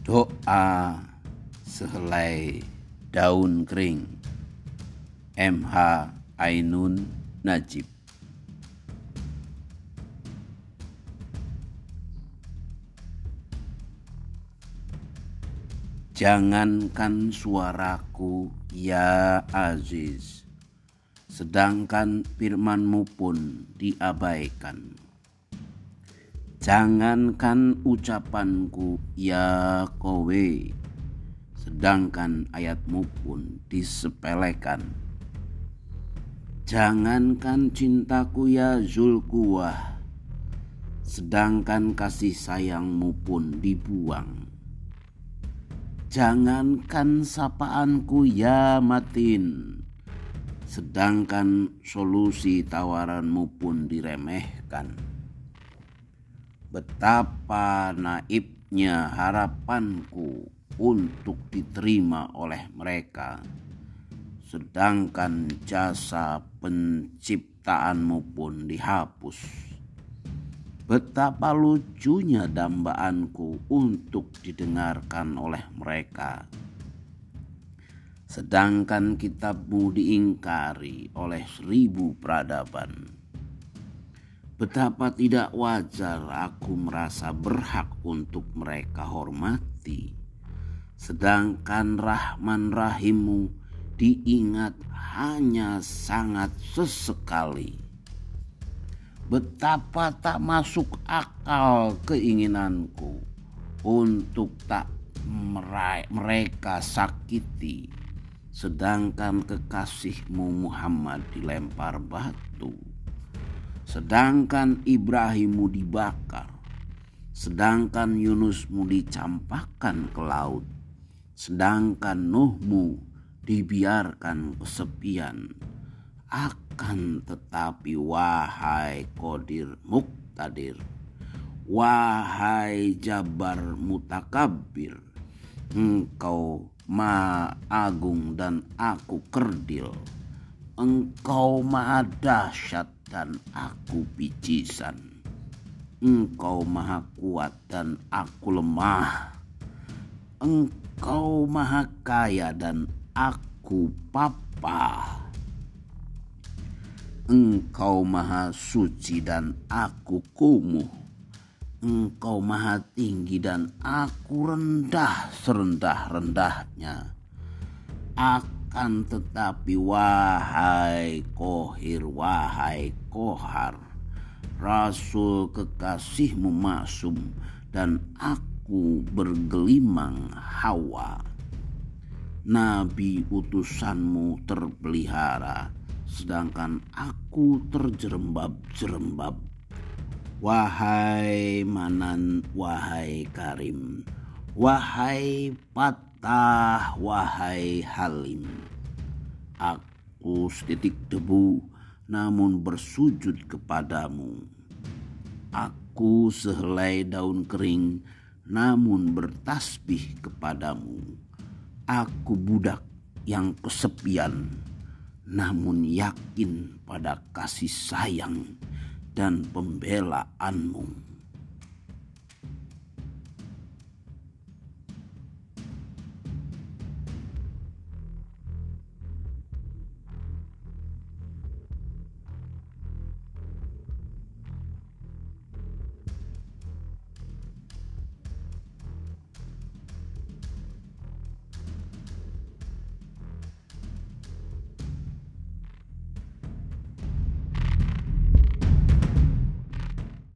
Doa sehelai daun kering. MH Ainun Najib. Jangankan suaraku ya Aziz Sedangkan firmanmu pun diabaikan Jangankan ucapanku ya kowe. Sedangkan ayatmu pun disepelekan. Jangankan cintaku ya Zulkuah Sedangkan kasih sayangmu pun dibuang. Jangankan sapaanku ya Matin. Sedangkan solusi tawaranmu pun diremehkan Betapa naibnya harapanku untuk diterima oleh mereka, sedangkan jasa penciptaanmu pun dihapus. Betapa lucunya dambaanku untuk didengarkan oleh mereka, sedangkan kitabmu diingkari oleh seribu peradaban Betapa tidak wajar aku merasa berhak untuk mereka hormati. Sedangkan Rahman Rahimu diingat hanya sangat sesekali. Betapa tak masuk akal keinginanku untuk tak mereka sakiti. Sedangkan kekasihmu Muhammad dilempar batu sedangkan Ibrahimmu dibakar, sedangkan Yunusmu dicampakkan ke laut, sedangkan Nuhmu dibiarkan kesepian. Akan tetapi wahai Kodir Muktadir, wahai Jabar Mutakabir, engkau ma agung dan aku kerdil, engkau maha dahsyat dan aku picisan. Engkau maha kuat dan aku lemah. Engkau maha kaya dan aku papa. Engkau maha suci dan aku kumuh. Engkau maha tinggi dan aku rendah serendah-rendahnya. Aku akan tetapi wahai kohir wahai kohar Rasul kekasihmu masum dan aku bergelimang hawa. Nabi utusanmu terpelihara sedangkan aku terjerembab-jerembab. Wahai manan, wahai karim, wahai pat Tah wahai Halim, aku setitik debu namun bersujud kepadamu. Aku sehelai daun kering namun bertasbih kepadamu. Aku budak yang kesepian namun yakin pada kasih sayang dan pembelaanmu.